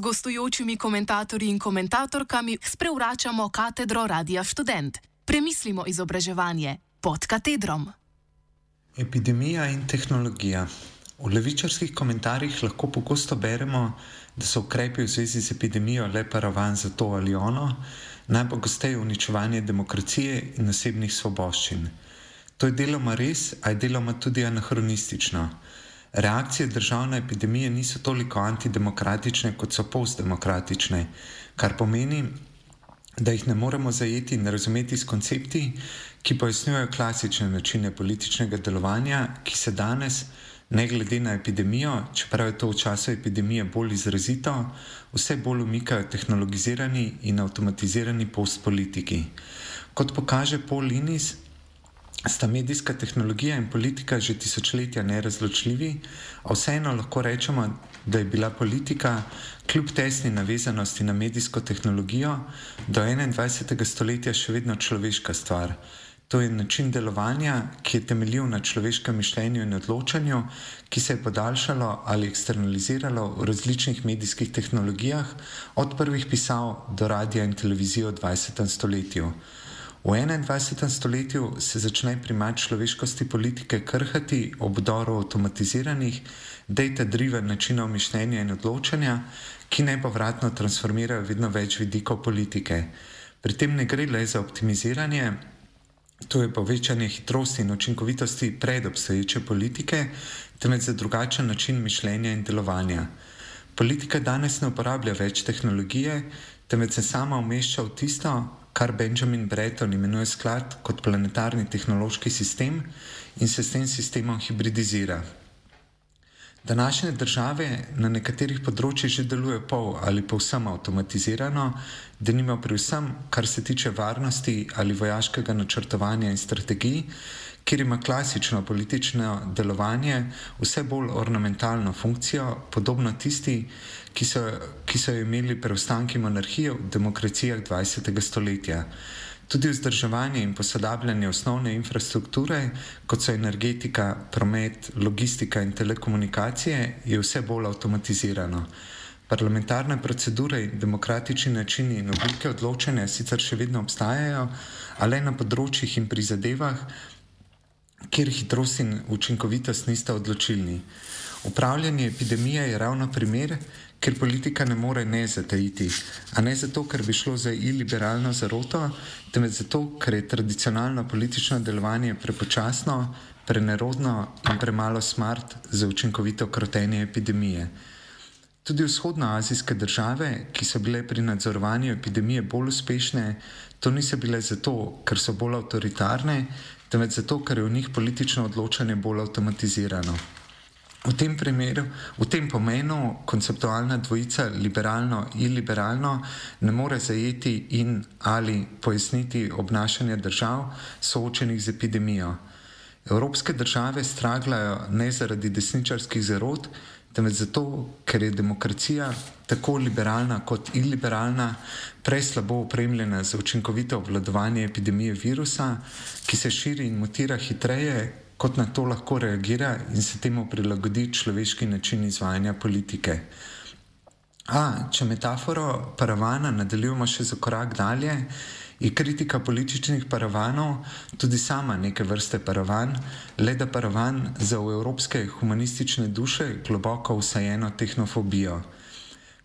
z gostujočimi komentatorji in komentatorkami sprevračamo katedro Radia Student. Premislimo izobraževanje pod katedrom. Epidemija in tehnologija. V levičarskih komentarjih lahko pogosto beremo, da so ukrepi v zvezi z epidemijo le paravan za to ali ono, najpogosteje uničevanje demokracije in osebnih svoboščin. To je deloma res, a je deloma tudi anahronistično. Reakcije držav na epidemije niso toliko antidemokratične, kot so postdemokratične, kar pomeni, da jih ne moremo zajeti in razumeti s koncepti, ki pojasnjujejo klasične načine političnega delovanja, ki se danes, ne glede na epidemijo, čeprav je to v času epidemije bolj izrazito, vse bolj umikajo tehnologizirani in avtomatizirani postpolitiki. Kot pokaže Paul Linis, sta medijska tehnologija in politika že tisočletja nerazločljivi, a vseeno lahko rečemo, da je bila politika, kljub tesni navezanosti na medijsko tehnologijo, do 21. stoletja še vedno človeška stvar. To je način delovanja, ki je temeljil na človeškem mišljenju in odločanju, ki se je podaljšalo ali eksternaliziralo v različnih medijskih tehnologijah, od prvih pisav do radia in televizije v 20. stoletju. V 21. stoletju se začne primat človeškosti politike krhati ob obdoru avtomatiziranih, data-driven načinov mišljenja in odločanja, ki nepovratno transformirajo vedno več vidikov politike. Pri tem ne gre le za optimiziranje, to je povečanje hitrosti in učinkovitosti predobstoječe politike, temveč za drugačen način mišljenja in delovanja. Politika danes ne uporablja več tehnologije, temveč se sama umešča v tisto, kar Benjamin Breton imenuje sklad kot planetarni tehnološki sistem in se s tem sistemom hibridizira. Današnje države na nekaterih področjih že delujejo pol ali povsem avtomatizirano, da nima pri vsem, kar se tiče varnosti ali vojaškega načrtovanja in strategij, kjer ima klasično politično delovanje vse bolj ornamentalno funkcijo, podobno tisti, ki so, ki so jo imeli preostanki monarhije v demokracijah 20. stoletja. Tudi vzdrževanje in posodabljanje osnovne infrastrukture, kot so energetika, promet, logistika in telekomunikacije, je vse bolj avtomatizirano. Parlamentarne procedure in demokratični načini in oblike odločanja sicer še vedno obstajajo, a le na področjih in prizadevah, kjer hitrost in učinkovitost nista odločilni. Upravljanje epidemije je ravno primer, ker politika ne more ne zatajiti. A ne zato, ker bi šlo za iliberalno zaroto, temveč zato, ker je tradicionalno politično delovanje prepočasno, prenerodno in premalo smart za učinkovito krotenje epidemije. Tudi vzhodnoazijske države, ki so bile pri nadzorovanju epidemije bolj uspešne, to niso bile zato, ker so bolj avtoritarne, temveč zato, ker je v njih politično odločanje bolj avtomatizirano. V tem primeru, v tem pomenu, konceptualna dvojica liberalno in liberalno ne more zajeti in ali pojasniti obnašanja držav soočenih z epidemijo. Evropske države straglajo ne zaradi desničarskih zarod, temveč zato, ker je demokracija tako liberalna kot iliberalna, preslabo opremljena za učinkovito obvladovanje epidemije virusa, ki se širi in mutira hitreje, kot na to lahko reagira in se temu prilagodi človeški način izvajanja politike. A, če metaforo paravana nadaljujemo še za korak dalje, je kritika političnih paravanov tudi sama neke vrste paravan, le da paravan za v evropske humanistične duše globoko usajeno tehnofobijo.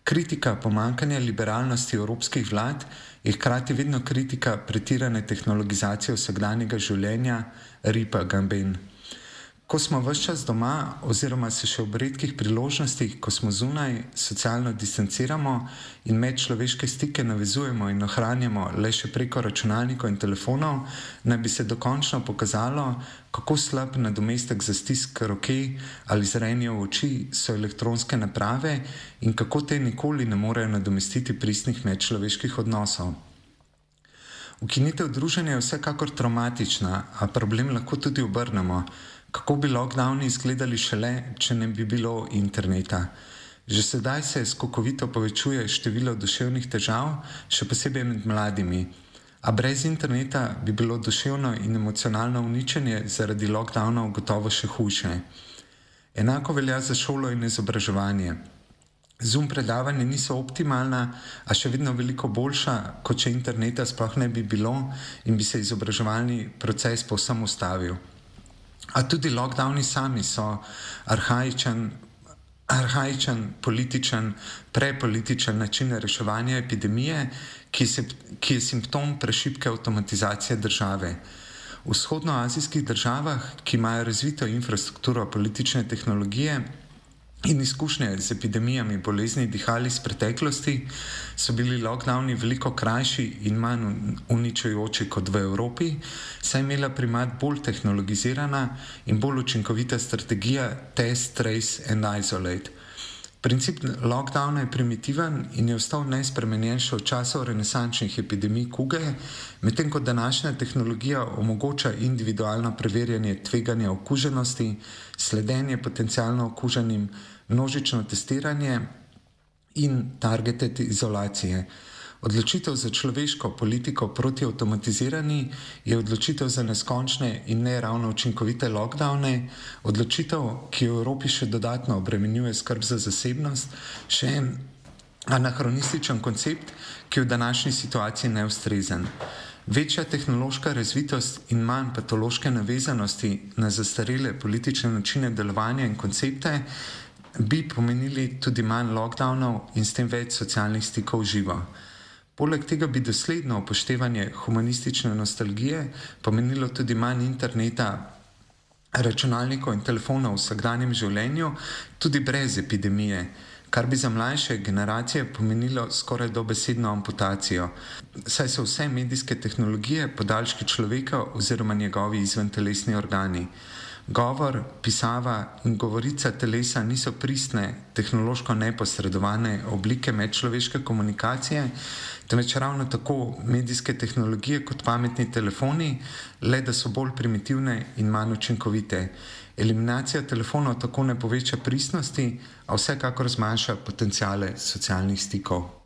Kritika pomankanja liberalnosti evropskih vlad je hkrati vedno kritika pretirane tehnologizacije vsakdanjega življenja, ripa Gamben. Ko smo vse čas doma, oziroma se še ob redkih priložnostih, ko smo zunaj, socialno distanciramo in medčloveške stike navezujemo in ohranjamo le še preko računalnikov in telefonov, naj bi se dokončno pokazalo, kako slab nadomestek za stisk roke ali zrenje v oči so elektronske naprave in kako te nikoli ne morejo nadomestiti pristnih medčloveških odnosov. Ukinitev druženja je vsekakor traumatična, a problem lahko tudi obrnemo kako bi lockdowni izgledali šele, če ne bi bilo interneta. Že sedaj se skokovito povečuje število duševnih težav, še posebej med mladimi. A brez interneta bi bilo duševno in emocionalno uničenje zaradi lockdownov gotovo še hujše. Enako velja za šolo in izobraževanje. Zoom predavanja niso optimalna, a še vedno veliko boljša, kot če interneta sploh ne bi bilo in bi se izobraževalni proces povsem ustavil. A tudi lockdowni sami so arhajičen, arhajičen političen, prepolitičen način reševanja epidemije, ki, se, ki je simptom prešipke avtomatizacije države. V vzhodnoazijskih državah, ki imajo razvito infrastrukturo politične tehnologije, in izkušnje z epidemijami bolezni dihali iz preteklosti, so bili lockdowni veliko krajši in manj uničujoči kot v Evropi, saj je imela primat bolj tehnologizirana in bolj učinkovita strategija test, trace and isolate. Princip lockdowna je primitiven in je ostal nespremenjen še v času renesančnih epidemij kuge, medtem ko današnja tehnologija omogoča individualno preverjanje tveganja okuženosti, sledenje potencialno okuženim, množično testiranje in targeted izolacije. Odločitev za človeško politiko proti avtomatizirani je odločitev za neskončne in ne ravno učinkovite lockdowne, odločitev, ki v Evropi še dodatno obremenjuje skrb za zasebnost, še en anahronističen koncept, ki je v današnji situaciji neustrezen. Večja tehnološka razvitost in manj patološke navezanosti na zastarele politične načine delovanja in koncepte bi pomenili tudi manj lockdownov in s tem več socialnih stikov živo. Poleg tega bi dosledno upoštevanje humanistične nostalgije pomenilo tudi manj interneta, računalnikov in telefonov v vsakdanjem življenju, tudi brez epidemije, kar bi za mlajše generacije pomenilo skoraj dobesedno amputacijo, saj so vse medijske tehnologije podaljški človeka oziroma njegovi izventelesni organi. Govor, pisava in govorica telesa niso pristne, tehnološko neposredovane oblike medčloveške komunikacije, temveč ravno tako medijske tehnologije kot pametni telefoni, le da so bolj primitivne in manj učinkovite. Eliminacija telefonov tako ne poveča pristnosti, a vsekakor zmanjša potencijale socialnih stikov.